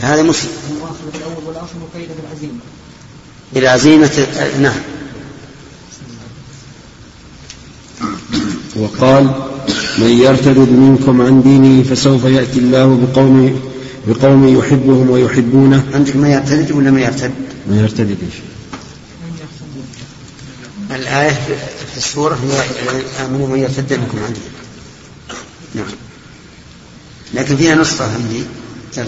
هذا مسلم بالعزيمة بالعزيمة نعم وقال من يرتد منكم عن دينه فسوف يأتي الله بقوم بقوم يحبهم ويحبونه عندك ما يرتد ولا ما يرتد؟ ما يرتد إيش؟ الآية في السورة هي آمنوا من يرتد منكم عن دينه نعم لكن فيها نسخة عندي نعم.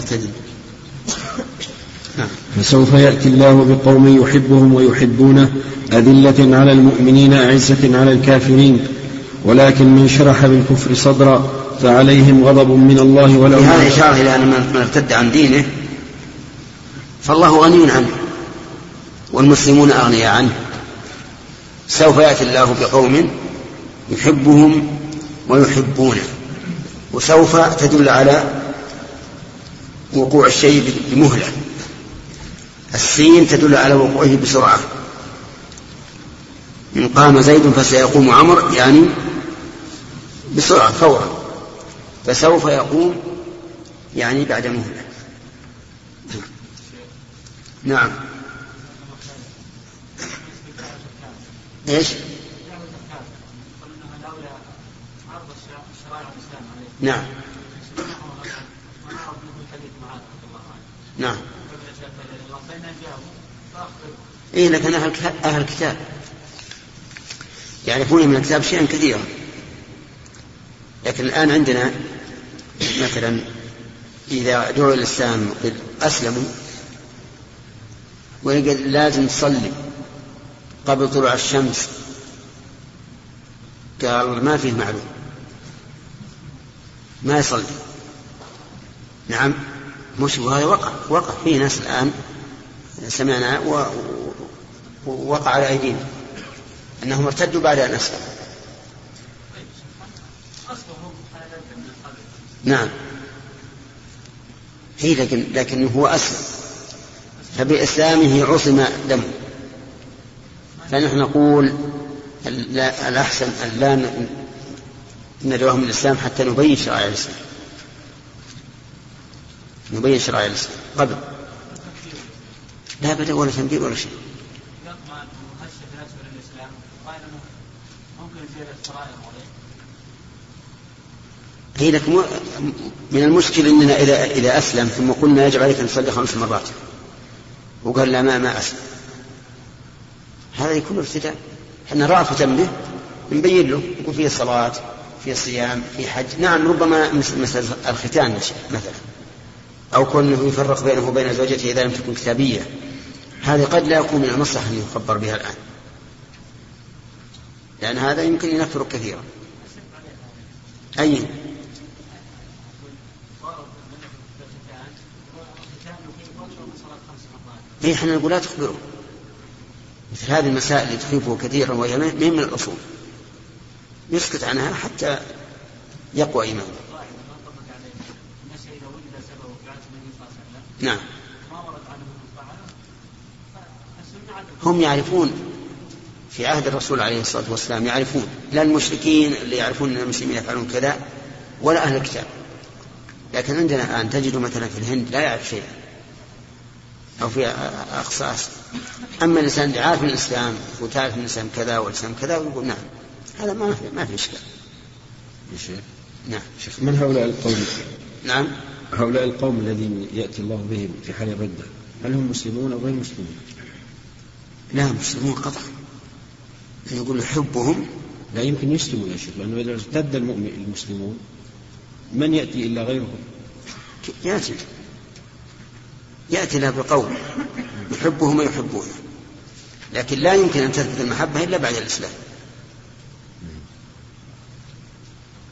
فسوف يأتي الله بقوم يحبهم ويحبونه أذلة على المؤمنين أعزة على الكافرين. ولكن من شرح بالكفر صدرا فعليهم غضب من الله ولهم هذا إشارة إلى أن من ارتد عن دينه فالله غني عنه والمسلمون أغنياء عنه. سوف يأتي الله بقوم يحبهم ويحبونه وسوف تدل على وقوع الشيء بمهلة. السين تدل على وقوعه بسرعة. إن قام زيد فسيقوم عمر يعني بسرعة فورا. فسوف يقوم يعني بعد مهلة. نعم. إيش؟ نعم. نعم. إيه لكن أهل أهل الكتاب. يعرفون من الكتاب شيئا كثيرا. لكن الآن عندنا مثلا إذا دعوا الإسلام أسلموا ويقول لازم تصلي قبل طلوع الشمس. قال ما فيه معلوم. ما يصلي. نعم. مش وهذا وقع وقع في ناس الآن سمعنا ووقع على أيدينا أنهم ارتدوا بعد أن أسلموا. نعم. هي لكن لكن هو أسلم. فبإسلامه عصم دمه فنحن نقول الأحسن أن لا ندعوهم الإسلام حتى نبين شرائع الإسلام. نبين شرائع الإسلام قبل. لا بد ولا تنبيه ولا شيء. هي لك من المشكل إننا اذا إذا أسلم ثم قلنا يجب عليك أن تصلي خمس مرات. وقال لا ما ما أسلم. هذا يكون ارتداء إحنا رأفة به نبين له. يكون فيه صلاة في صيام في حج. نعم ربما مثل الختان مثلا. أو كونه يفرق بينه وبين زوجته إذا لم تكن كتابية. هذه قد لا يكون من المصلحة أن يخبر بها الآن. لأن هذا يمكن يكثر كثيرا. أي؟ إيه إحنا نقول لا تخبره. مثل هذه المسائل اللي تخيفه كثيرا وهي من الأصول. يسكت عنها حتى يقوى إيمانه. نعم. هم يعرفون في عهد الرسول عليه الصلاة والسلام يعرفون لا المشركين اللي يعرفون أن المسلمين يفعلون كذا ولا أهل الكتاب. لكن عندنا الآن تجد مثلا في الهند لا يعرف شيئا. أو في أقصى آسيا أما الإنسان اللي عارف الإسلام وتعرف الإسلام كذا والإسلام كذا ويقول نعم. هذا ما في ما في إشكال. نعم. شيخ من هؤلاء القوم؟ نعم. هؤلاء القوم الذين يأتي الله بهم في حال الردة هل هم مسلمون أو غير مسلمون؟ لا مسلمون قطعا. يقول حبهم. لا يمكن يسلموا يا شيخ لأنه إذا ارتد المؤمن المسلمون من يأتي إلا غيرهم يأتي. يأتي له بقول يحبهم ويحبونه لكن لا يمكن أن تثبت المحبة إلا بعد الإسلام.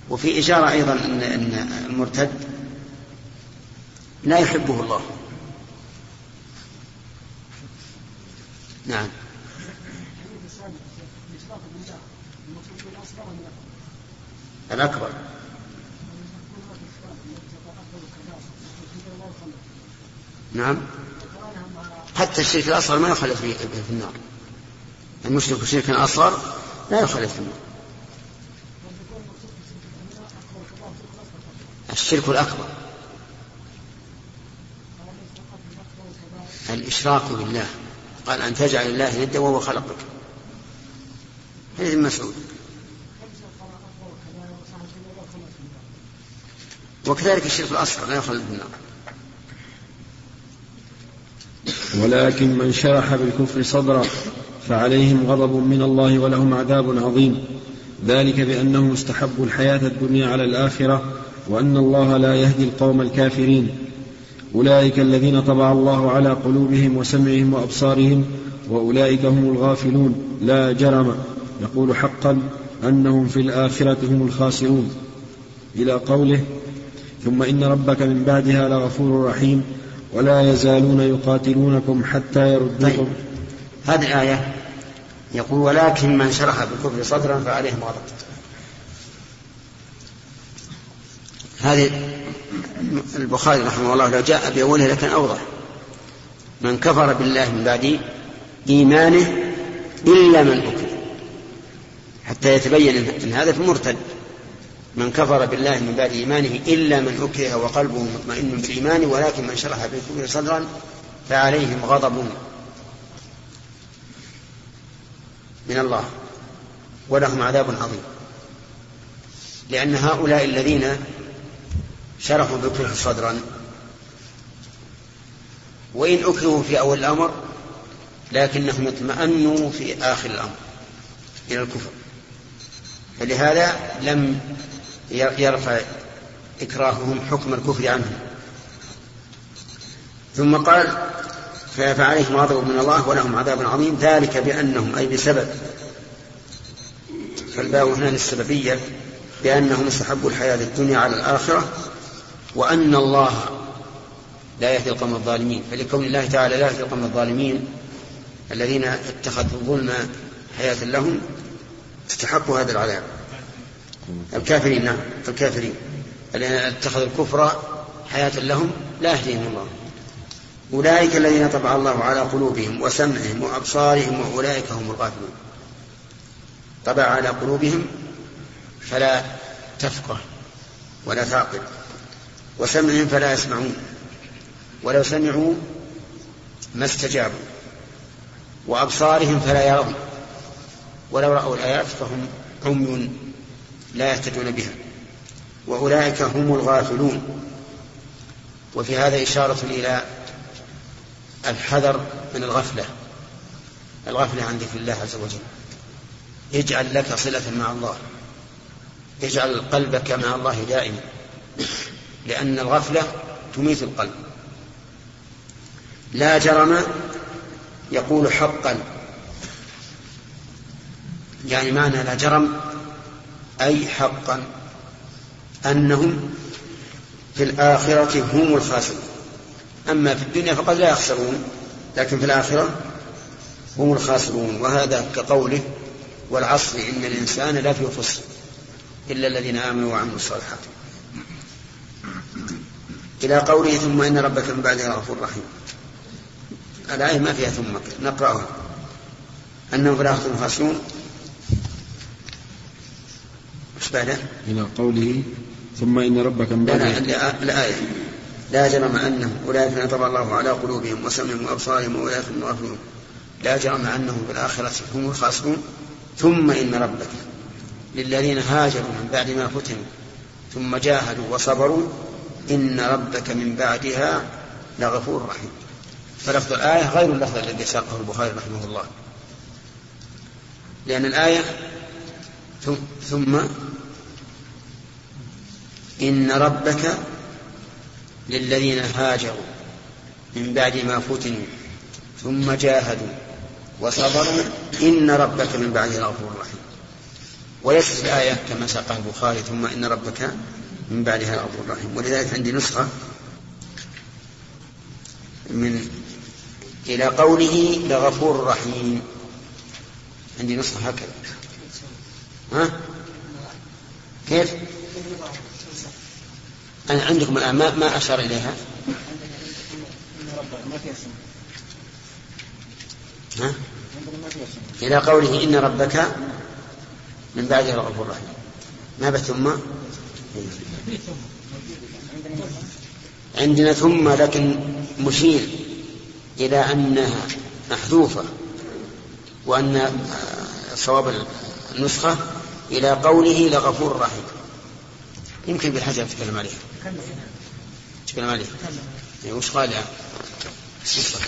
وفي إشارة أيضا أن المرتد لا يحبه الله. نعم. الأكبر. نعم. حتى الشرك الأصغر ما يخلد في النار. المشرك الشرك الأصغر لا يخلد في النار. الشرك الأكبر. الإشراك بالله. قال أن تجعل الله ندا وهو خلقك. حديث ابن مسعود. وكذلك الشرك الأصغر لا يخلد النار. ولكن من شرح بالكفر صدرا فعليهم غضب من الله ولهم عذاب عظيم. ذلك بأنهم استحبوا الحياة الدنيا على الآخرة وأن الله لا يهدي القوم الكافرين. أولئك الذين طبع الله على قلوبهم وسمعهم وأبصارهم وأولئك هم الغافلون. لا جرم. يقول حقا أنهم في الآخرة هم الخاسرون. إلى قوله ثم إن ربك من بعدها لغفور رحيم ولا يزالون يقاتلونكم حتى يردوكم. طيب. هذه الآية يقول ولكن من شرح بالكفر صدرا فعليهم غضب. هذه البخاري رحمه الله لو جاء بأوله لكان أوضح. من كفر بالله من بعد إيمانه إلا من أكره حتى يتبين أن هذا في مرتد من كفر بالله من بعد إيمانه إلا من أكره وقلبه مطمئن بالإيمان ولكن من شرح بالكفر صدرا فعليهم غضب. من الله. ولهم عذاب عظيم. لأن هؤلاء الذين شرحوا بالكفر صدرا. وإن أكرهوا في أول الأمر لكنهم اطمأنوا في آخر الأمر إلى الكفر. فلهذا لم يرفع إكراههم حكم الكفر عنهم. ثم قال فعليهم غضب من الله ولهم عذاب عظيم ذلك بأنهم أي بسبب. فالباء هنا للسببية بأنهم استحبوا الحياة الدنيا على الآخرة وأن الله لا يهدي القوم الظالمين فلكون الله تعالى لا يهدي القوم الظالمين الذين اتخذوا الظلم حياة لهم استحقوا هذا العذاب. الكافرين نعم الكافرين الذين اتخذوا الكفر حياة لهم لا يهديهم الله. أولئك الذين طبع الله على قلوبهم وسمعهم وأبصارهم وأولئك هم الغافلون. طبع على قلوبهم فلا تفقه ولا تعقل وسمعهم فلا يسمعون. ولو سمعوا ما استجابوا. وأبصارهم فلا يرون. ولو رأوا الآيات فهم عمي لا يهتدون بها. وأولئك هم الغافلون. وفي هذا إشارة إلى الحذر من الغفلة. الغفلة عن ذكر الله عز وجل. اجعل لك صلة مع الله. اجعل قلبك مع الله دائما. لأن الغفلة تميت القلب. لا جرم يقول حقا. يعني معنى لا جرم أي حقا. أنهم في الآخرة هم الخاسرون. أما في الدنيا فقد لا يخسرون لكن في الآخرة هم الخاسرون. وهذا كقوله والعصر إن الإنسان لفي خسر إلا الذين آمنوا وعملوا الصالحات. إلى قوله ثم إن ربك من بعدها غفور رحيم. الآية ما فيها ثم نقرأها. أنهم في الآخرة خاسرون إيش بعده؟ إلى قوله ثم إن ربك من بعدها الآية لا جرم أنهم أولئك نطب الله على قلوبهم وسمعهم وأبصارهم وأولئك هم الغافلون. لا جرم أنهم في الآخرة هم الخاسرون. ثم إن ربك. للذين هاجروا من بعد ما فتنوا ثم جاهدوا وصبروا إن ربك من بعدها لغفور رحيم. فلفظ الآية غير اللفظ الذي ساقه البخاري رحمه الله. لأن الآية ثم إن ربك للذين هاجروا من بعد ما فتنوا ثم جاهدوا وصبروا إن ربك من بعدها لغفور رحيم. وليست الآية كما ساقها البخاري ثم إن ربك من بعدها لغفور رحيم ولذلك عندي نسخة من إلى قوله لغفور رحيم. عندي نسخة هكذا. ها؟ كيف؟ أنا عندكم الآن. ما, ما أشار إليها؟ ها؟ إلى قوله إن ربك من بعدها الغفور رحيم. ما بث ثم؟ عندنا ثم لكن مشير إلى أنها محذوفة وأن صواب النسخة إلى قوله لغفور رحيم. يمكن بالحجر تكلم عليه تكلم. عليه إيه، وش قال يعني ثم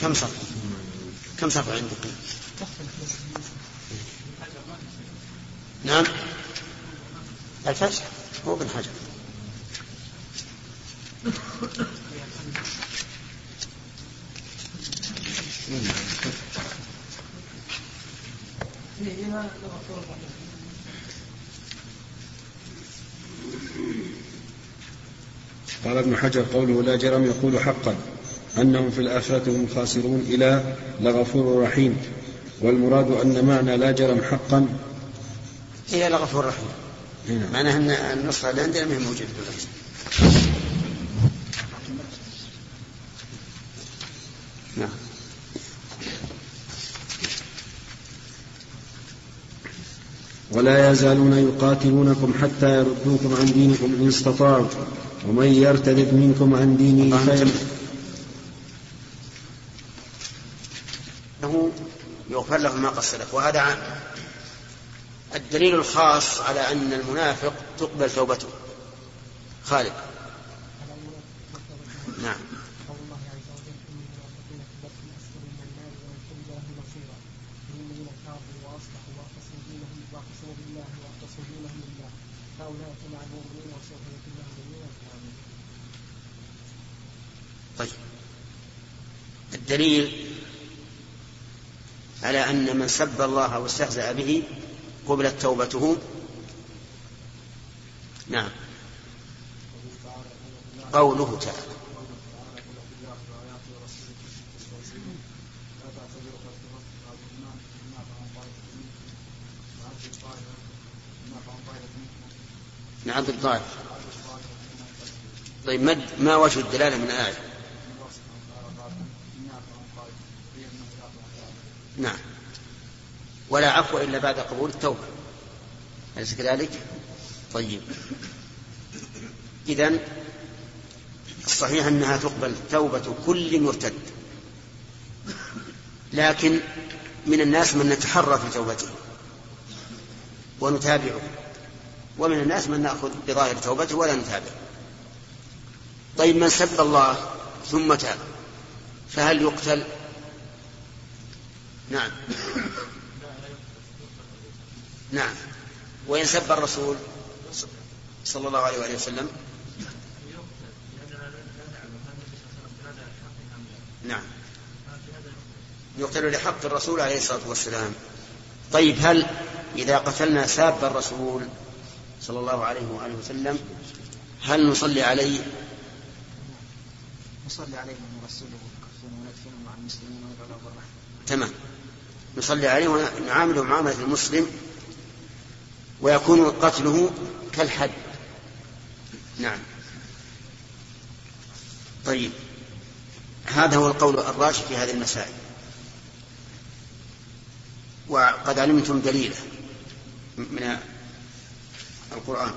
كم صفحة؟ كم صفحة عندكم؟ نعم الفتح هو ابن حجر قال ابن حجر قوله لا جرم يقول حقا أنهم في الآخرة هم خاسرون إلى لغفور رحيم والمراد أن معنى لا جرم حقا. هي لغفور رحيم. نعم. معناها أن النصرة اللي عندنا ما هي موجودة دلوقتي نعم. ولا يزالون يقاتلونكم حتى يردوكم عن دينكم إن استطاعوا ومن يرتد منكم عن دينه فيمت يغفر له ما سلف. وهذا الدليل الخاص على أن المنافق تقبل توبته. خالد نعم طيب الدليل على أن من سب الله واستهزأ به قبلت توبته. نعم. قوله تعالى. نعم بالضعف طيب ما وجه الدلالة من الآية؟ ولا عفو إلا بعد قبول التوبة. أليس كذلك؟ طيب. إذا الصحيح أنها تقبل توبة كل مرتد. لكن من الناس من نتحرى في توبته ونتابعه ومن الناس من نأخذ بظاهر توبته ولا نتابعه طيب من سب الله ثم تاب فهل يقتل؟ نعم. نعم. وإن سب الرسول صلى الله عليه وآله وسلم. نعم. يقتل لحق الرسول عليه الصلاة والسلام. طيب هل إذا قتلنا ساب الرسول صلى الله عليه وآله وسلم هل نصلي عليه؟ نصلي عليه ونرسله وندفنه مع المسلمين وندعو له بالرحمة تمام. نصلي عليه ونعامله معاملة المسلم ويكون قتله كالحد. نعم. طيب. هذا هو القول الراجح في هذه المسائل. وقد علمتم دليله من القرآن.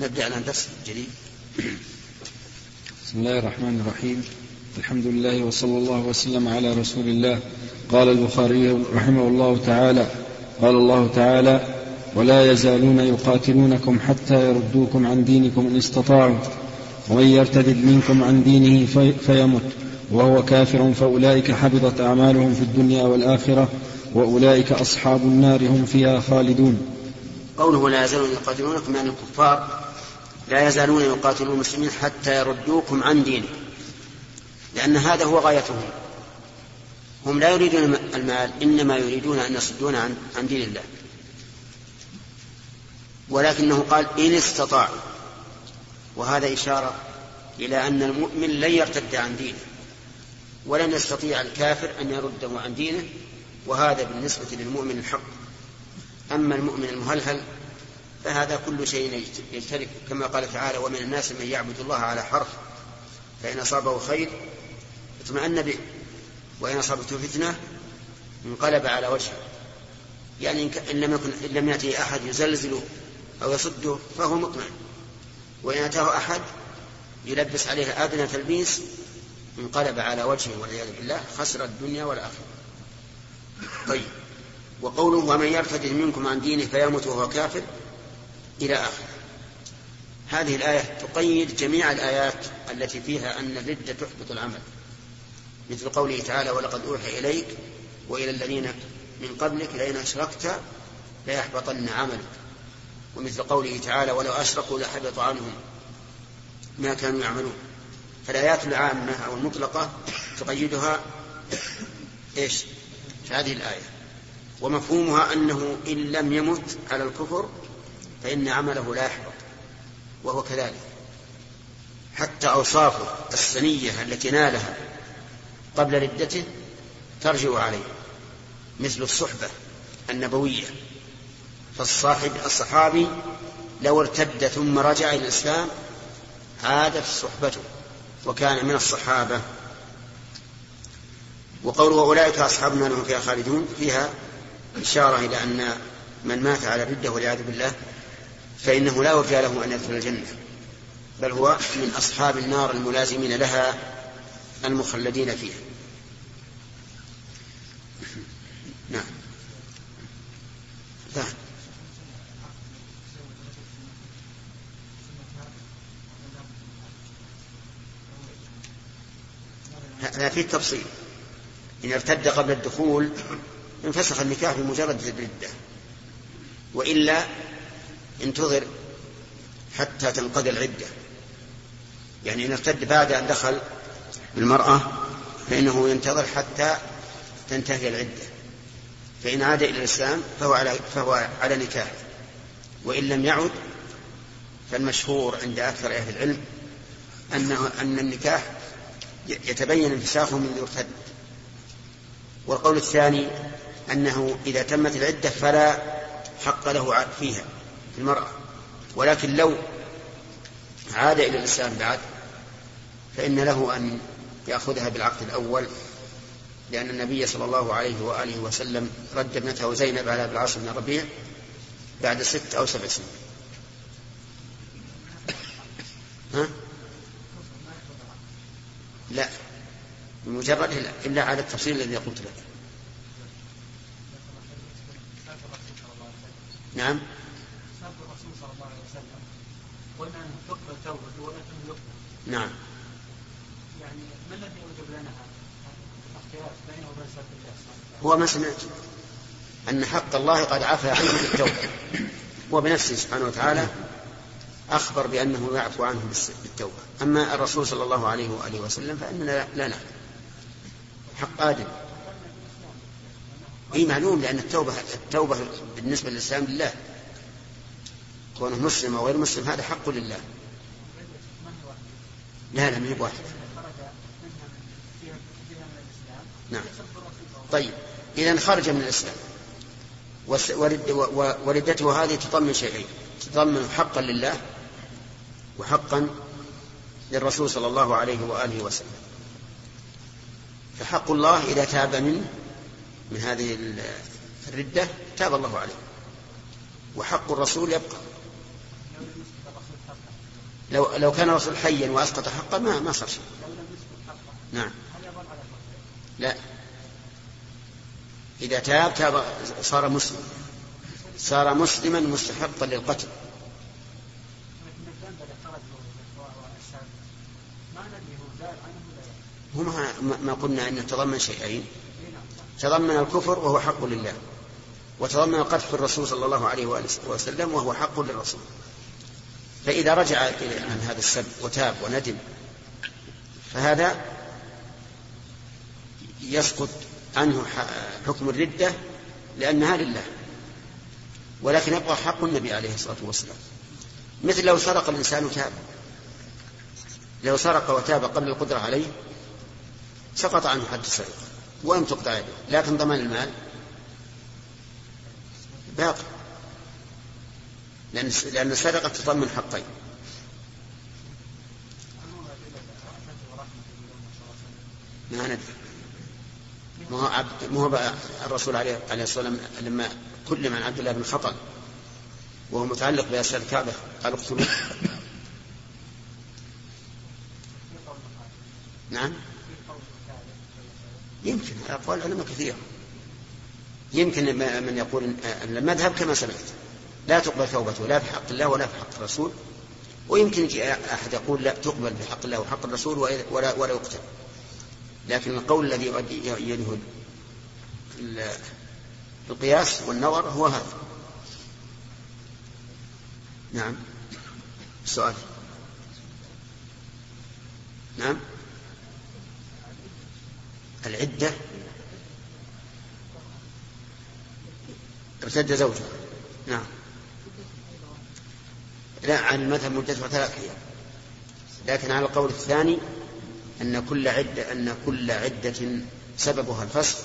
نبدأ الآن درس جديد. بسم الله الرحمن الرحيم. الحمد لله وصلى الله وسلم على رسول الله. قال البخاري رحمه الله تعالى قال الله تعالى ولا يزالون يقاتلونكم حتى يردوكم عن دينكم إن استطاعوا ومن يرتد منكم عن دينه في فيمت وهو كافر فأولئك حبطت أعمالهم في الدنيا والآخرة وأولئك أصحاب النار هم فيها خالدون. قوله لا يزالون يقاتلونكم يعني الكفار لا يزالون يقاتلون المسلمين حتى يردوكم عن دينكم لأن هذا هو غايتهم. هم لا يريدون المال إنما يريدون أن يصدون عن, عن دين الله. ولكنه قال إن استطاعوا. وهذا إشارة إلى أن المؤمن لن يرتد عن دينه ولن يستطيع الكافر أن يرده عن دينه وهذا بالنسبة للمؤمن الحق. أما المؤمن المهلهل فهذا كل شيء يجترك. كما قال تعالى ومن الناس من يعبد الله على حرف فإن أصابه خير اطمأن به. وإن أصابته فتنة انقلب على وجهه. يعني إن لم يكن إن لم يأتي أحد يزلزله أو يصده فهو مطمئن. وإن أتاه أحد يلبس عليه أدنى تلبيس انقلب على وجهه والعياذ بالله خسر الدنيا والآخرة. طيب. وقوله ومن يرتد منكم عن دينه فيموت وهو كافر إلى آخره. هذه الآية تقيد جميع الآيات التي فيها أن الردة تحبط العمل. مثل قوله تعالى ولقد أوحي إليك وإلى الذين من قبلك لئن أشركت ليحبطن عملك. ومثل قوله تعالى ولو أشركوا لحبط عنهم ما كانوا يعملون. فالآيات العامة أو المطلقة تقيدها إيش؟ في هذه الآية. ومفهومها أنه إن لم يمت على الكفر فإن عمله لا يحبط وهو كذلك. حتى أوصافه السنية التي نالها قبل ردته ترجع عليه مثل الصحبة النبوية. فالصاحب الصحابي لو ارتد ثم رجع إلى الإسلام عادت صحبته وكان من الصحابة. وقوله أولئك أصحاب النار هم فيها خالدون فيها إشارة إلى أن من مات على الردة والعياذ بالله فإنه لا يرجى له أن يدخل الجنة بل هو من أصحاب النار الملازمين لها المخلدين فيها نعم فهم. هذا فيه تفصيل إن ارتد قبل الدخول انفسخ النكاح بمجرد الردة وإلا انتظر حتى تنقضي العدة. يعني إن ارتد بعد أن دخل بالمرأة فإنه ينتظر حتى تنتهي العدة. فإن عاد إلى الإسلام فهو على فهو على نكاح. وإن لم يعد فالمشهور عند أكثر أهل العلم أنه أن النكاح يتبين انفساخه من يرتد والقول الثاني أنه إذا تمت العدة فلا حق له فيها في المرأة. ولكن لو عاد إلى الإسلام بعد فإن له أن يأخذها بالعقد الأول لأن النبي صلى الله عليه وآله وسلم رد ابنته زينب على العاص بن ربيع بعد ست أو سبع سنين. ها؟ لا. بمجرد إلا على التفصيل الذي قلت لك. نعم. نعم يعني ما الذي يوجب لنا بينه وبين هو ما سمعت أن حق الله قد عفى عنه بالتوبة. هو بنفسه سبحانه وتعالى أخبر بأنه يعفو عنه بالتوبة. أما الرسول صلى الله عليه وآله وسلم فإننا لا نعلم. حق آدم. أي معلوم لأن التوبة التوبة بالنسبة للإسلام لله. كونه مسلم أو غير مسلم هذا حق لله. لا لا من واحد نعم. طيب. إذا خرج من الإسلام. وردته هذه تضمن شيئين تضمن حقا لله وحقا للرسول صلى الله عليه وآله وسلم. فحق الله إذا تاب من من هذه الردة تاب الله عليه. وحق الرسول يبقى. لو لو كان الرسول حيا وأسقط حقه ما ما صار شيء. نعم. لا. إذا تاب تاب صار مسلم. صار مسلما مستحقا للقتل. هو ما قلنا أن يتضمن شيئين. تضمن الكفر وهو حق لله. وتضمن قتل الرسول صلى الله عليه وسلم وهو حق للرسول. فإذا رجع عن هذا السب وتاب وندم فهذا يسقط عنه حكم الردة لأنها لله. ولكن يبقى حق النبي عليه الصلاة والسلام. مثل لو سرق الإنسان تاب لو سرق وتاب قبل القدرة عليه سقط عنه حد السرقة. ولم تقطع يده. لكن ضمان المال؟ باقي. لأن لأن السرقة تضمن حقين. ما ندري. ما هو عبد ما هو الرسول عليه عليه الصلاة والسلام لما كلم عن عبد الله بن خطل وهو متعلق بأسر الكعبة قال اقتلوه. نعم؟ يمكن أقوال العلماء كثيرة. يمكن من يقول المذهب كما سمعت. لا تقبل توبته لا بحق الله ولا بحق الرسول. ويمكن أحد يقول لا تقبل بحق الله وحق الرسول ولا ولا يقتل. لكن القول الذي يده القياس والنظر هو هذا. نعم. السؤال نعم. العدة. ارتد زوجها. نعم. لا عن المذهب مدتها ثلاث أيام. لكن على القول الثاني أن كل عدة أن كل عدة سببها الفصل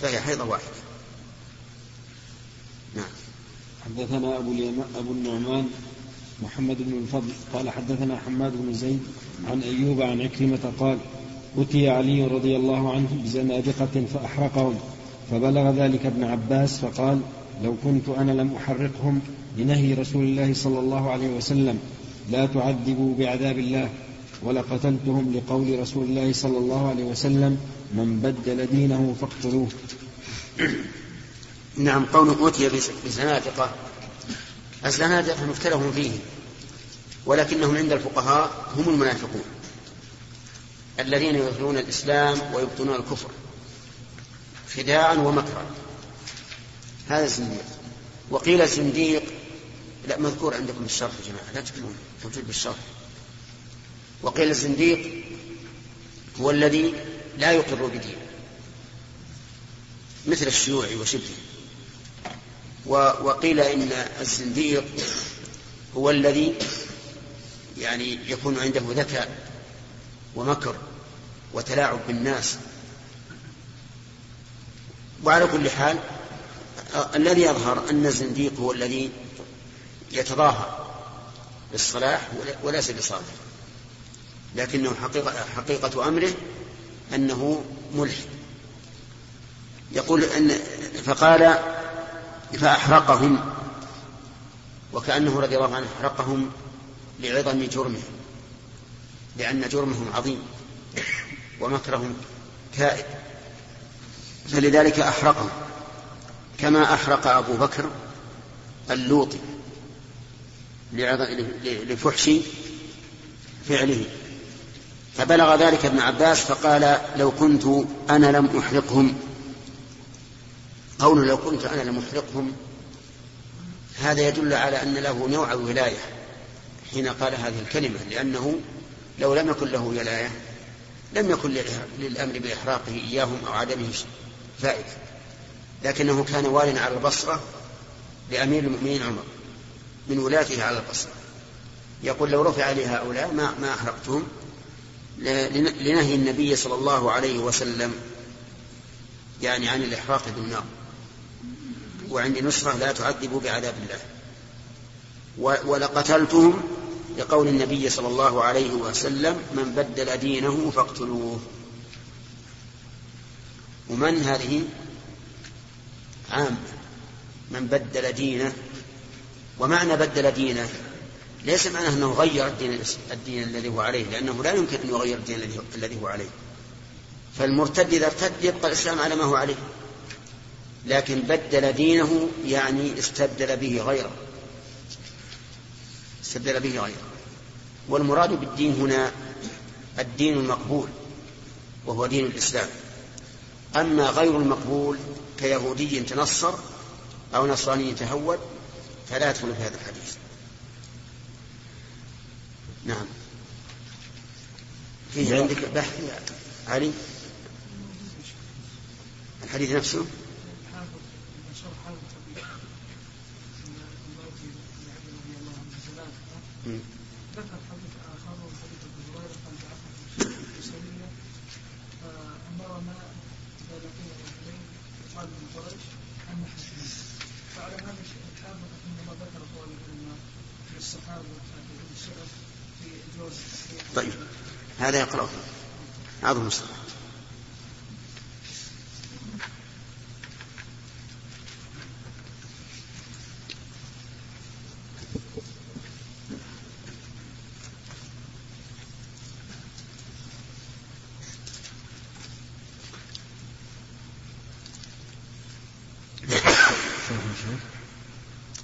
فهي حيضة واحدة. نعم. حدثنا أبو, أبو النعمان محمد بن الفضل قال حدثنا حماد بن زيد عن أيوب عن عكرمة قال أتي علي رضي الله عنه بزنادقة فأحرقهم فبلغ ذلك ابن عباس فقال لو كنت أنا لم أحرقهم لنهي رسول الله صلى الله عليه وسلم لا تعذبوا بعذاب الله. ولقتلتهم لقول رسول الله صلى الله عليه وسلم من بدل دينه فاقتلوه. نعم قوله أتي بزنادقة. الزنادقة مختلف فيه ولكنهم عند الفقهاء هم المنافقون الذين يظهرون الإسلام ويبطنون الكفر خداعا ومكرا. هذا الزنديق. وقيل الزنديق لا مذكور عندكم بالشرح يا جماعة لا تكتبون موجود بالشرح. وقيل الزنديق هو الذي لا يقر بدينه مثل الشيوعي وشبهه. وقيل إن الزنديق هو الذي يعني يكون عنده ذكاء ومكر وتلاعب بالناس. وعلى كل حال الذي يظهر أن الزنديق هو الذي يتظاهر بالصلاح وليس بصالح. لكنه حقيقة, حقيقة أمره أنه ملحد. يقول أن فقال فأحرقهم وكأنه رضي الله عنه أحرقهم لعظم جرمهم لأن جرمهم عظيم ومكرهم كائد. فلذلك أحرقهم كما أحرق أبو بكر اللوطي لفحش فعله. فبلغ ذلك ابن عباس فقال لو كنت أنا لم أحرقهم. قول لو كنت أنا لم أحرقهم هذا يدل على أن له نوع ولاية حين قال هذه الكلمة لأنه لو لم يكن له ولاية لم يكن للأمر بإحراقه إياهم أو عدمه فائدة. لكنه كان واليا على البصرة لأمير المؤمنين عمر من ولاته على البصرة. يقول لو رفع لي هؤلاء ما ما أحرقتهم لنهي النبي صلى الله عليه وسلم يعني عن الإحراق بالنار. وعندي نصرة لا تعذبوا بعذاب الله. ولقتلتهم لقول النبي صلى الله عليه وسلم من بدل دينه فاقتلوه. ومن هذه؟ عام. من بدل دينه. ومعنى بدل دينه؟ ليس معناه أنه غير الدين الدين الذي هو عليه لأنه لا يمكن أن يغير الدين الذي هو عليه. فالمرتد إذا ارتد يبقى الإسلام على ما هو عليه. لكن بدل دينه يعني استبدل به غيره. استبدل به غيره. والمراد بالدين هنا الدين المقبول وهو دين الإسلام. أما غير المقبول كيهودي تنصر أو نصراني تهود فلا يدخل في هذا الحديث. نعم. في نعم. عندك بحث يا علي؟ الحديث نفسه؟ نعم. ذكر هذا يقرأه أعظم الصلاة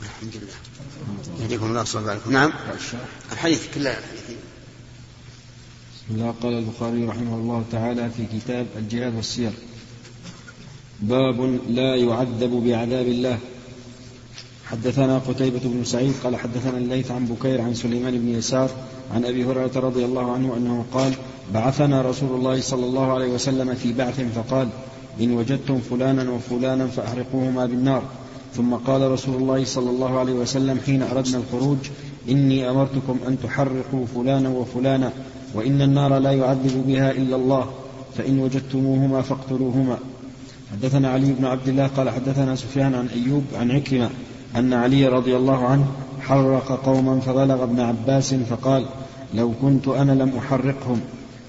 الحمد لله. يهديكم الله صلى الله عليه نعم. الحديث كله. الحديث بسم الله. قال البخاري رحمه الله تعالى في كتاب الجهاد والسير. باب لا يعذب بعذاب الله. حدثنا قتيبة بن سعيد قال حدثنا الليث عن بكير عن سليمان بن يسار عن أبي هريرة رضي الله عنه أنه قال بعثنا رسول الله صلى الله عليه وسلم في بعث فقال إن وجدتم فلانا وفلانا فأحرقوهما بالنار. ثم قال رسول الله صلى الله عليه وسلم حين أردنا الخروج إني أمرتكم أن تحرقوا فلانا وفلانا وإن النار لا يعذب بها إلا الله فإن وجدتموهما فاقتلوهما. حدثنا علي بن عبد الله قال حدثنا سفيان عن أيوب عن عكرمة أن علي رضي الله عنه حرق قوما فبلغ ابن عباس فقال لو كنت أنا لم أحرقهم.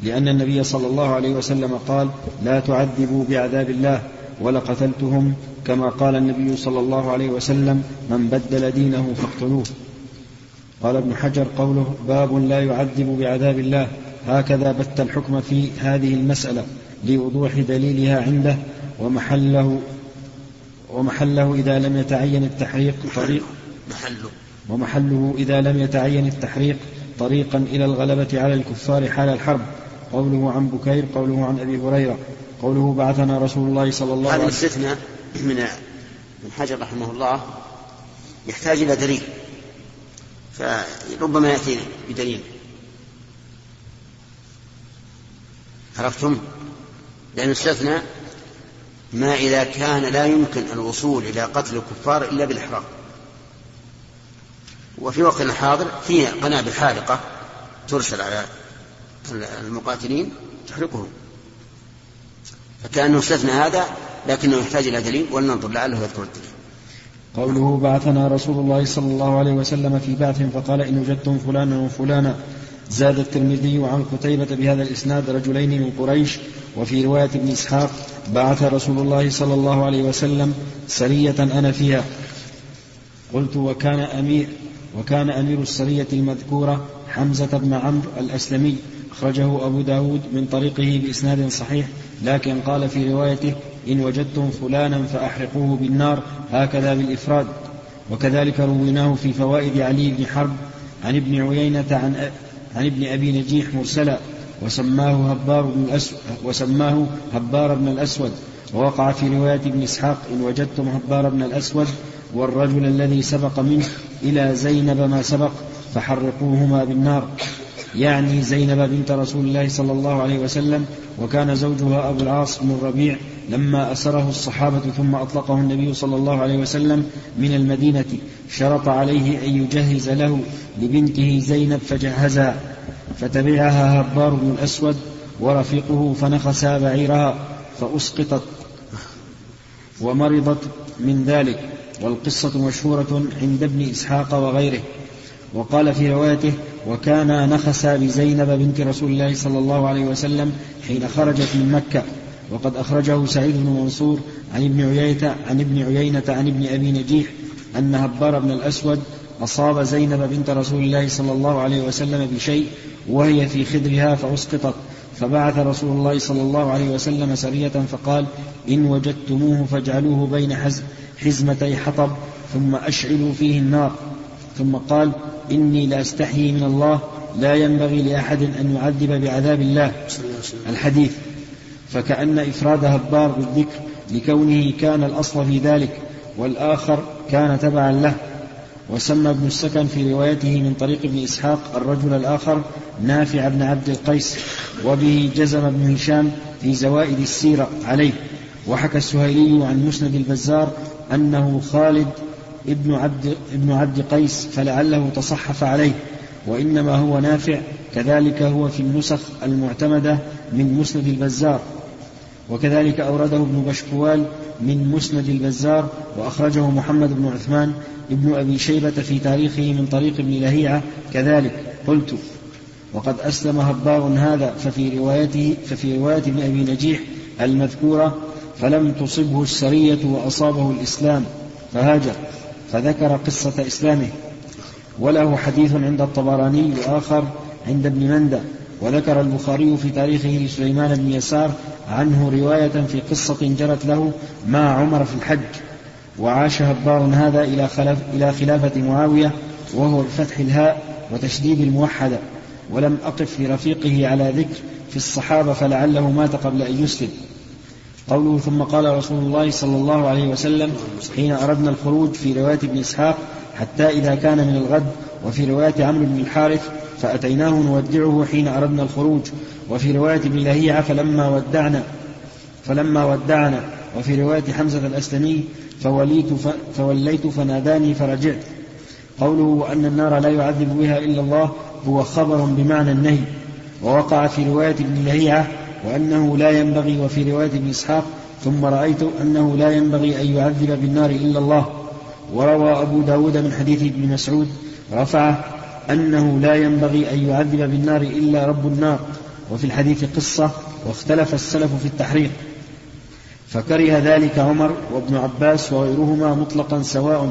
لأن النبي صلى الله عليه وسلم قال لا تعذبوا بعذاب الله ولقتلتهم كما قال النبي صلى الله عليه وسلم من بدل دينه فاقتلوه. قال ابن حجر قوله باب لا يعذب بعذاب الله. هكذا بت الحكم في هذه المسألة لوضوح دليلها عنده ومحله ومحله إذا لم يتعين التحريق طريق محله. ومحله إذا لم يتعين التحريق طريقا إلى الغلبة على الكفار حال الحرب. قوله عن بكير قوله عن أبي هريرة قوله بعثنا رسول الله صلى الله عليه وسلم. هذا الاستثناء من من حجر رحمه الله يحتاج إلى دليل. فربما يأتي بدليل. عرفتم؟ لأن استثنى ما إذا كان لا يمكن الوصول إلى قتل الكفار إلا بالإحراق. وفي وقت الحاضر في قنابل حارقة ترسل على المقاتلين تحرقهم. فكأنه استثنى هذا لكنه يحتاج إلى دليل ولننظر لعله يذكر الدليل. قوله بعثنا رسول الله صلى الله عليه وسلم في بعث فقال إن وجدتم فلانا وفلانا زاد الترمذي عن قتيبة بهذا الإسناد رجلين من قريش وفي رواية ابن إسحاق بعث رسول الله صلى الله عليه وسلم سرية أنا فيها. قلت وكان أمير وكان أمير السرية المذكورة حمزة بن عمرو الأسلمي أخرجه أبو داود من طريقه بإسناد صحيح لكن قال في روايته إن وجدتم فلانا فأحرقوه بالنار هكذا بالإفراد. وكذلك رويناه في فوائد علي بن حرب عن ابن عيينة عن عن ابن أبي نجيح مرسلا وسماه هبار بن الأسود وسماه هبار بن الأسود. ووقع في رواية ابن إسحاق إن وجدتم هبار بن الأسود والرجل الذي سبق منه إلى زينب ما سبق فحرقوهما بالنار. يعني زينب بنت رسول الله صلى الله عليه وسلم وكان زوجها أبو العاص بن الربيع لما أسره الصحابة ثم أطلقه النبي صلى الله عليه وسلم من المدينة شرط عليه أن يجهز له لبنته زينب فجهزها فتبعها هبار بن الأسود ورفيقه فنخسا بعيرها فأسقطت ومرضت من ذلك والقصة مشهورة عند ابن إسحاق وغيره. وقال في روايته وكان نخسا بزينب بنت رسول الله صلى الله عليه وسلم حين خرجت من مكة. وقد أخرجه سعيد بن منصور عن ابن عيينة عن ابن عيينة عن ابن أبي نجيح أن هبار بن الأسود أصاب زينب بنت رسول الله صلى الله عليه وسلم بشيء وهي في خدرها فأسقطت. فبعث رسول الله صلى الله عليه وسلم سرية فقال إن وجدتموه فاجعلوه بين حزمتي حطب ثم أشعلوا فيه النار. ثم قال إني لأستحيي من الله لا ينبغي لأحد أن يعذب بعذاب الله. الحديث. فكأن إفراد هبار بالذكر لكونه كان الأصل في ذلك والآخر كان تبعا له. وسمى ابن السكن في روايته من طريق ابن إسحاق الرجل الآخر نافع بن عبد القيس وبه جزم ابن هشام في زوائد السيرة عليه. وحكى السهيلي عن مسند البزار أنه خالد ابن عبد, ابن عبد قيس فلعله تصحف عليه وإنما هو نافع كذلك هو في النسخ المعتمدة من مسند البزار. وكذلك أورده ابن بشكوال من مسند البزار وأخرجه محمد بن عثمان ابن أبي شيبة في تاريخه من طريق ابن لهيعة كذلك. قلت وقد أسلم هبار هذا ففي روايته ففي رواية ابن أبي نجيح المذكورة فلم تصبه السرية وأصابه الإسلام. فهاجر. فذكر قصة إسلامه. وله حديث عند الطبراني وآخر عند ابن مندى وذكر البخاري في تاريخه لسليمان بن يسار عنه رواية في قصة جرت له مع عمر في الحج. وعاش هبار هذا إلى, خلف إلى خلافة معاوية وهو بفتح الهاء وتشديد الموحدة. ولم أقف لرفيقه على ذكر في الصحابة فلعله مات قبل أن يسلم. قوله ثم قال رسول الله صلى الله عليه وسلم حين أردنا الخروج في رواية ابن إسحاق حتى إذا كان من الغد وفي رواية عمرو بن الحارث فأتيناه نودعه حين أردنا الخروج وفي رواية ابن لهيعة فلما ودعنا فلما ودعنا وفي رواية حمزة الأسلمي فوليت فوليت فناداني فرجعت. قوله وأن النار لا يعذب بها إلا الله هو خبر بمعنى النهي. ووقع في رواية ابن لهيعة وأنه لا ينبغي وفي رواية ابن إسحاق ثم رأيت أنه لا ينبغي أن يعذب بالنار إلا الله. وروى أبو داود من حديث ابن مسعود رفعه أنه لا ينبغي أن يعذب بالنار إلا رب النار. وفي الحديث قصة واختلف السلف في التحريق. فكره ذلك عمر وابن عباس وغيرهما مطلقا سواء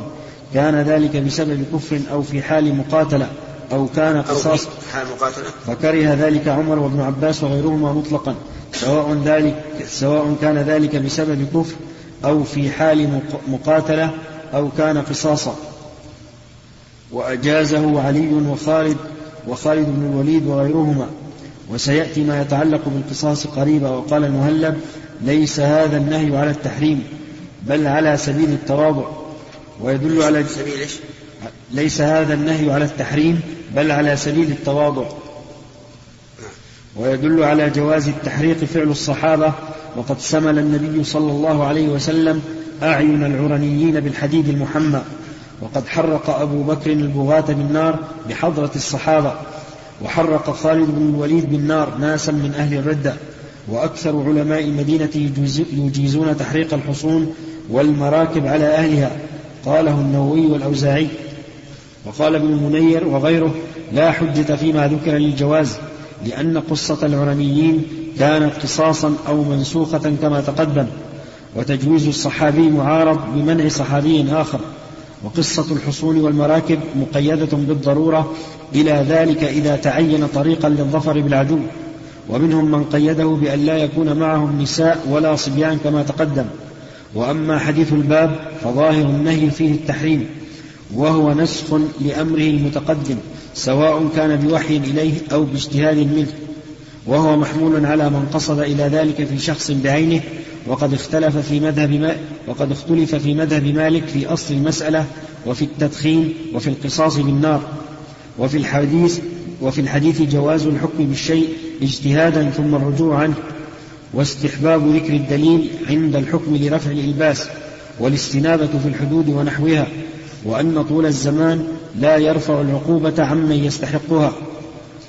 كان ذلك بسبب كفر أو في حال مقاتلة. أو كان قصاص. حال مقاتلة. فكره ذلك عمر وابن عباس وغيرهما مطلقا سواء ذلك سواء كان ذلك بسبب كفر أو في حال مقاتلة أو كان قصاصا. وأجازه علي وخالد وخالد بن الوليد وغيرهما. وسيأتي ما يتعلق بالقصاص قريبا وقال المهلب ليس هذا النهي على التحريم بل على سبيل التواضع. ويدل على سبيل؟ ليس هذا النهي على التحريم بل على سبيل التواضع. ويدل على جواز التحريق فعل الصحابة وقد سمل النبي صلى الله عليه وسلم أعين العرنيين بالحديد المحمى. وقد حرق أبو بكر البغاة بالنار بحضرة الصحابة. وحرق خالد بن الوليد بالنار ناسا من أهل الردة. وأكثر علماء المدينة يجيزون تحريق الحصون والمراكب على أهلها. قاله النووي والأوزاعي. وقال ابن المنير وغيره لا حجة فيما ذكر للجواز لأن قصة العرنيين كانت قصاصا أو منسوخة كما تقدم وتجويز الصحابي معارض بمنع صحابي آخر وقصة الحصون والمراكب مقيدة بالضرورة إلى ذلك إذا تعين طريقا للظفر بالعدو ومنهم من قيده بأن لا يكون معهم نساء ولا صبيان كما تقدم وأما حديث الباب فظاهر النهي فيه التحريم. وهو نسخ لأمره المتقدم سواء كان بوحي إليه أو باجتهاد منه. وهو محمول على من قصد إلى ذلك في شخص بعينه وقد اختلف في مذهب ما وقد اختلف في مذهب مالك في أصل المسألة وفي التدخين وفي القصاص بالنار. وفي الحديث وفي الحديث جواز الحكم بالشيء اجتهادا ثم الرجوع عنه واستحباب ذكر الدليل عند الحكم لرفع الإلباس والاستنابة في الحدود ونحوها. وأن طول الزمان لا يرفع العقوبة عمن يستحقها.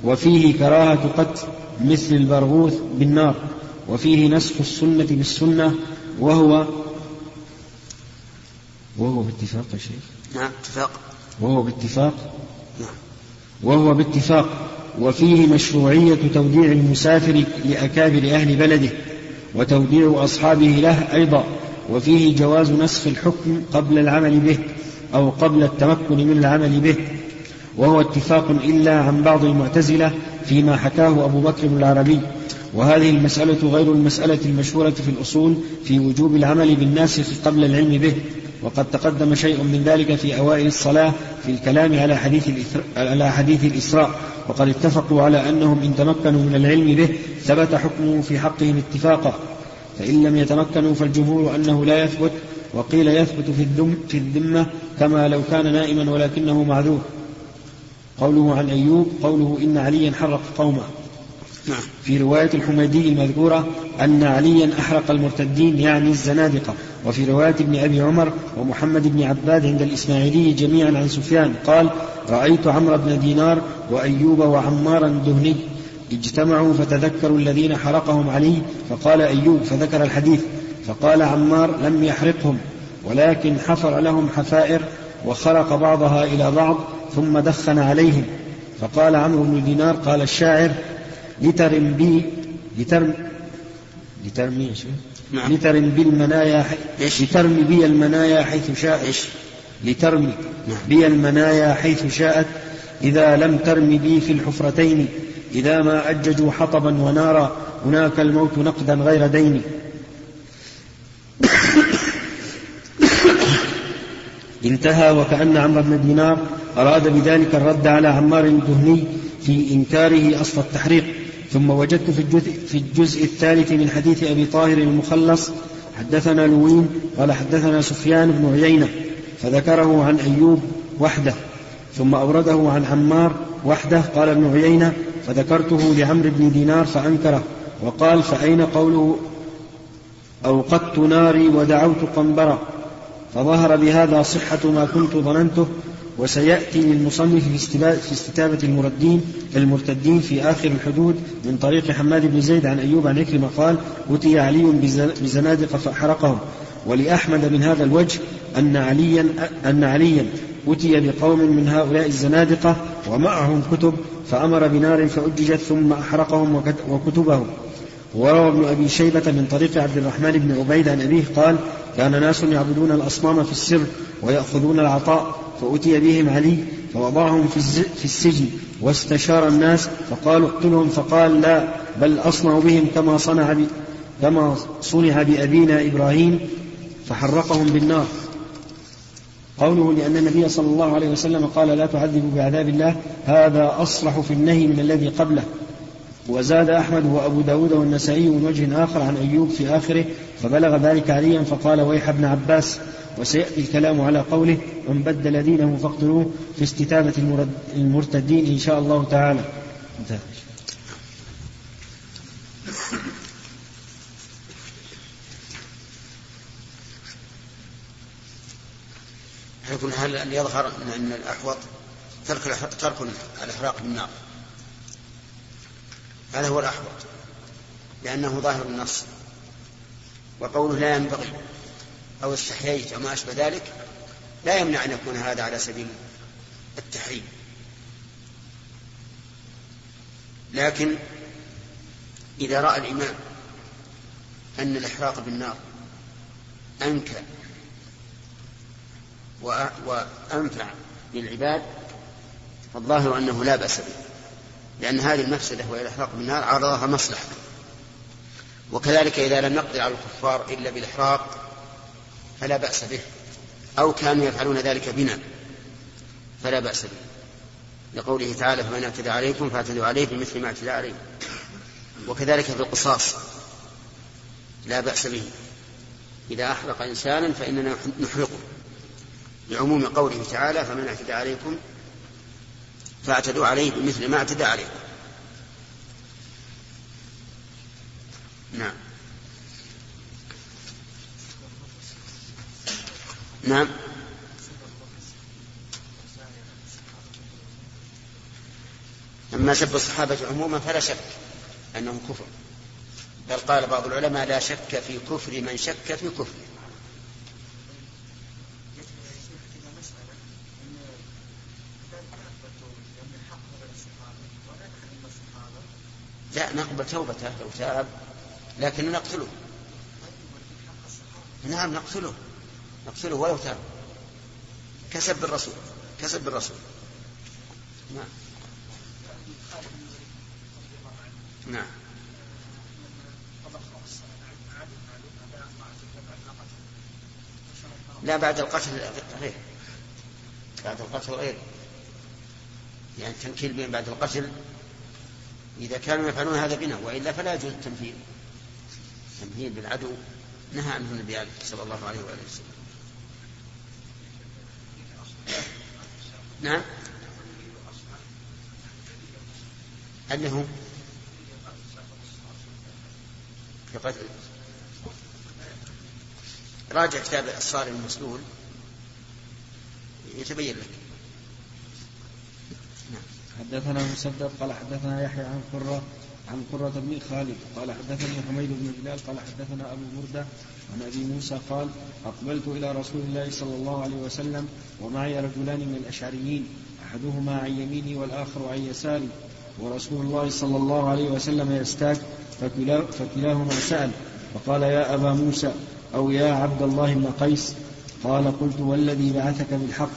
وفيه كراهة قتل مثل البرغوث بالنار. وفيه نسخ السنة بالسنة وهو وهو باتفاق يا شيخ. نعم اتفاق. وهو باتفاق. نعم. وهو باتفاق. وفيه مشروعية توديع المسافر لأكابر أهل بلده وتوديع أصحابه له أيضا. وفيه جواز نسخ الحكم قبل العمل به. أو قبل التمكن من العمل به وهو اتفاق إلا عن بعض المعتزلة فيما حكاه أبو بكر العربي. وهذه المسألة غير المسألة المشهورة في الأصول في وجوب العمل بالناسخ قبل العلم به. وقد تقدم شيء من ذلك في أوائل الصلاة في الكلام على حديث على حديث الإسراء. وقد اتفقوا على أنهم إن تمكنوا من العلم به ثبت حكمه في حقهم اتفاقا. فإن لم يتمكنوا فالجمهور أنه لا يثبت وقيل يثبت في الذم في الذمة كما لو كان نائما ولكنه معذور. قوله عن أيوب قوله إن عليا حرق قوما نعم. في رواية الحميدي المذكورة أن عليا أحرق المرتدين يعني الزنادقة. وفي رواية ابن أبي عمر ومحمد بن عباد عند الإسماعيلي جميعا عن سفيان قال رأيت عمرو بن دينار وأيوب وعمارا الدهني اجتمعوا فتذكروا الذين حرقهم علي. فقال أيوب فذكر الحديث. فقال عمار لم يحرقهم ولكن حفر لهم حفائر وخرق بعضها إلى بعض ثم دخن عليهم فقال عمرو بن دينار قال الشاعر لترم بي لترم لترمي نعم. لترم بي المنايا إيش؟ لترمي بي المنايا حيث شاءت إيش؟ لترمي نعم. بي المنايا حيث شاءت إذا لم ترم بي في الحفرتين إذا ما أججوا حطبا ونارا هناك الموت نقدا غير دين انتهى وكأن عمرو بن دينار أراد بذلك الرد على عمار الدهني في إنكاره أصل التحريق. ثم وجدت في الجزء, في الجزء الثالث من حديث أبي طاهر المخلص حدثنا لوين قال حدثنا سفيان بن عيينة فذكره عن أيوب وحده ثم أورده عن عمار وحده قال ابن عيينة فذكرته لعمرو بن دينار فأنكره وقال فأين قوله أوقدت ناري ودعوت قنبرا فظهر بهذا صحة ما كنت ظننته وسيأتي للمصنف في استتابة المردين المرتدين في آخر الحدود من طريق حماد بن زيد عن أيوب عن عكرمة قال أتي علي بزنادق فأحرقهم. ولأحمد من هذا الوجه أن عليا أن عليا أتي بقوم من هؤلاء الزنادقة ومعهم كتب فأمر بنار فأججت ثم أحرقهم وكتبهم. وروى ابن أبي شيبة من طريق عبد الرحمن بن عبيد عن أبيه قال كان ناس يعبدون الأصنام في السر ويأخذون العطاء فأتي بهم علي فوضعهم في السجن واستشار الناس فقالوا اقتلهم فقال لا بل أصنع بهم كما صنع. كما صنع بأبينا إبراهيم فحرقهم بالنار قوله لأن النبي صلى الله عليه وسلم قال لا تعذبوا بعذاب الله هذا أصرح في النهي من الذي قبله وزاد أحمد وأبو داود والنسائي من وجه آخر عن أيوب في آخره فبلغ ذلك عليا فقال ويح ابن عباس وسيأتي الكلام على قوله من بدل دينه فاقتلوه في استتابة المرتدين إن شاء الله تعالى انتهى. أن يظهر أن الأحوط ترك ترك الإحراق بالنار هذا هو الأحوط لأنه ظاهر النص وقوله لا ينبغي أو استحييت أو ما أشبه ذلك لا يمنع أن يكون هذا على سبيل التحريم. لكن إذا رأى الإمام أن الإحراق بالنار أنكى وأنفع للعباد فالظاهر أنه لا بأس به. لأن هذه المفسدة وهي الإحراق بالنار عرضها مصلحة. وكذلك إذا لم نقدر على الكفار إلا بالإحراق فلا بأس به. أو كانوا يفعلون ذلك بنا فلا بأس به. لقوله تعالى فمن اعتدى عليكم فاعتدوا عليه بمثل ما اعتدى عليكم وكذلك في القصاص لا بأس به. إذا أحرق إنسانا فإننا نحرقه. لعموم قوله تعالى فمن اعتدى عليكم فاعتدوا عليه بمثل ما اعتدى عليكم نعم. نعم. أما سب الصحابة عموما فلا شك أنهم كفر. بل قال بعض العلماء لا شك في كفر من شك في كفره. لا نقبل توبته لو تاب لكن نقتله. نعم نقتله. نقتله ولو تاب. كسب الرسول كسب الرسول نعم. نعم. لا بعد القتل غير. بعد القتل غير. يعني التنكيل بين بعد القتل إذا كانوا يفعلون هذا بنا وإلا فلا يجوز التمثيل التمثيل بالعدو نهى عنه النبي صلى الله عليه وآله وسلم. نعم؟ هو في قتل راجع كتاب الصارم المسلول يتبين لك. حدثنا مسدد قال حدثنا يحيى عن قرة عن قرة بن خالد قال حدثني حميد بن هلال قال حدثنا أبو بردة عن أبي موسى قال أقبلت إلى رسول الله صلى الله عليه وسلم ومعي رجلان من الأشعريين أحدهما عن يميني والآخر عن يساري ورسول الله صلى الله عليه وسلم يستاك فكلا فكلاهما سأل فقال يا أبا موسى أو يا عبد الله بن قيس؟ قال قلت والذي بعثك بالحق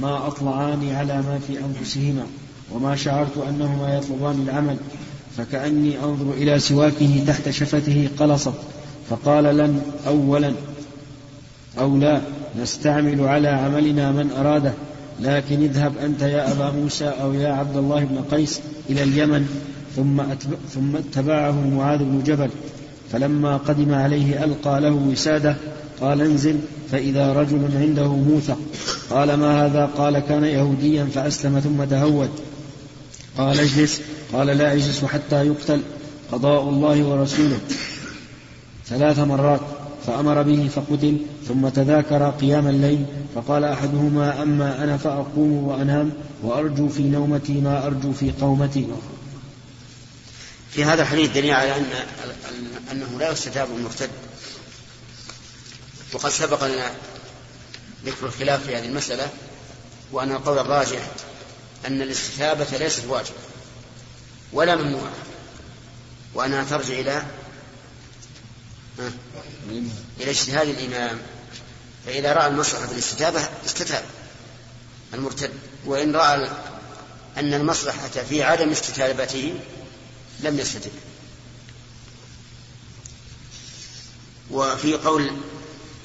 ما أطلعان على ما في أنفسهما. وما شعرت أنهما يطلبان العمل فكأني أنظر إلى سواكه تحت شفته قلصت فقال لن أولا أو لا نستعمل على عملنا من أراده لكن اذهب أنت يا أبا موسى أو يا عبد الله بن قيس إلى اليمن ثم ثم اتبعه معاذ بن جبل. فلما قدم عليه ألقى له وسادة قال انزل فإذا رجل عنده موثق. قال ما هذا؟ قال كان يهوديا فأسلم ثم تهود. قال اجلس. قال لا أجلس حتى يقتل قضاء الله ورسوله. ثلاث مرات فأمر به فقتل ثم تذاكر قيام الليل فقال أحدهما أما أنا فأقوم وأنام وأرجو في نومتي ما أرجو في قومتي. في هذا الحديث دليل على أن أنه لا يستتاب المرتد وقد سبق لنا ذكر الخلاف في هذه المسألة وأن القول الراجح أن الاستتابة ليست واجبة ولا ممنوعة. وأنها ترجع إلى إلى اجتهاد الإمام. فإذا رأى المصلحة في الاستتابة استتاب المرتد. وإن رأى أن المصلحة في عدم استتابته لم يستتب. وفي قول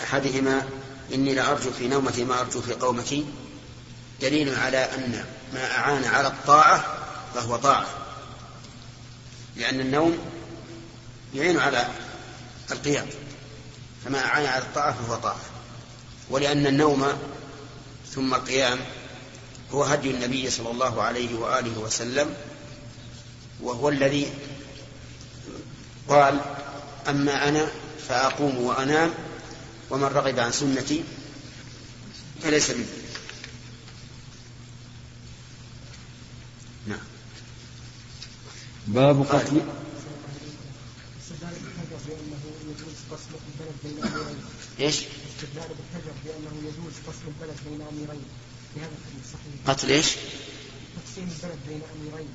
أحدهما إني لأرجو في نومتي ما أرجو في قومتي دليل على أن ما أعان على الطاعة فهو طاعة. لأن النوم يعين على القيام. فما أعان على الطاعة فهو طاعة. ولأن النوم ثم القيام هو هدي النبي صلى الله عليه وآله وسلم وهو الذي قال أما أنا فأقوم وأنام ومن رغب عن سنتي فليس مني. باب قتل إيش؟ استدلال ابن حجر بانه يجوز البلد بين اميرين الحديث صحيح قتل إيش؟ تقسيم البلد بين اميرين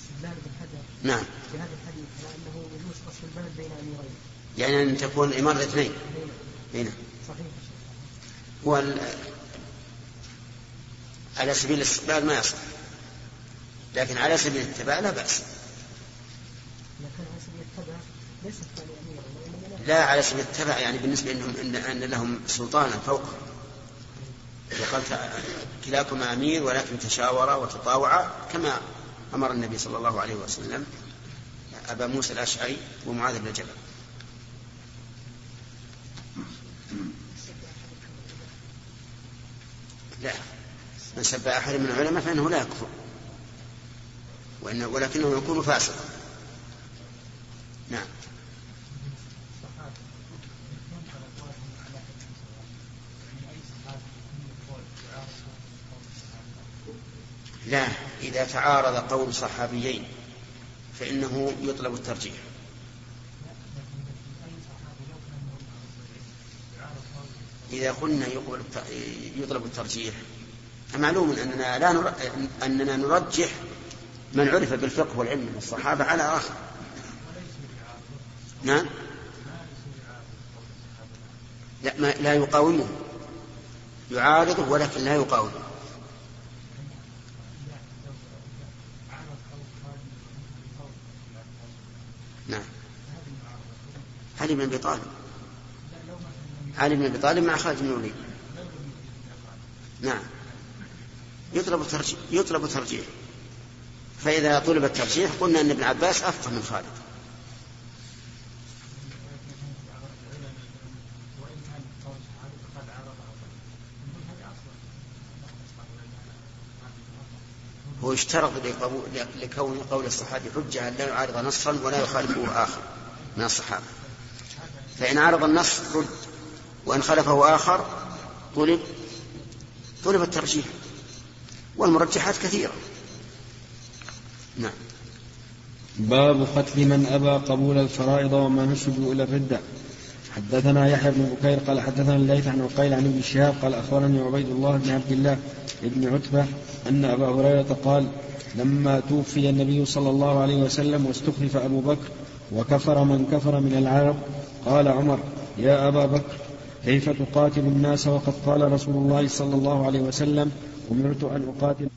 استدلال ابن حجر نعم في هذا الحديث على انه يجوز فصل البلد بين اميرين يعني أن تكون الاماره اثنين هنا صحيح هو على سبيل الاستقبال ما يصح لكن على سبيل الاتباع لا بأس. لا على سبيل التبع يعني بالنسبة إنهم إن, أن لهم سلطانا فوق. وقال كلاكما أمير ولكن تشاورا وتطاوعا كما أمر النبي صلى الله عليه وسلم أبا موسى الأشعري ومعاذ بن جبل. لا. من سب أحد من العلماء فإنه لا يكفر. وإن ولكنه يكون فاسقا. نعم. لا إذا تعارض قول صحابيين فإنه يطلب الترجيح. إذا قلنا يقبل يطلب الترجيح فمعلوم أننا لا نر... أننا نرجح من عرف بالفقه والعلم من الصحابة على آخر. نعم؟ لا, ما لا يقاومه. يعارضه ولكن لا يقاومه. نعم. علي بن أبي طالب. علي بن أبي طالب مع خالد بن الوليد. نعم. يطلب الترجيح يطلب الترجيح فإذا طلب الترجيح قلنا أن ابن عباس أفقه من خالد. هو يشترط لكون قول الصحابي حجة أن لا يعارض نصا ولا يخالفه آخر من الصحابة. فإن عرض النص رد وإن خلفه آخر طلب طلب الترجيح. والمرجحات كثيرة نعم باب قتل من أبى قبول الفرائض وما نسبوا إلى الردة. حدثنا يحيى بن بكير قال حدثنا الليث عن عقيل عن ابن شهاب قال أخبرني عبيد الله بن عبد الله بن عتبة أن أبا هريرة قال لما توفي النبي صلى الله عليه وسلم واستخلف أبو بكر وكفر من كفر من العرب قال عمر يا أبا بكر كيف تقاتل الناس وقد قال رسول الله صلى الله عليه وسلم أمرت أن أقاتل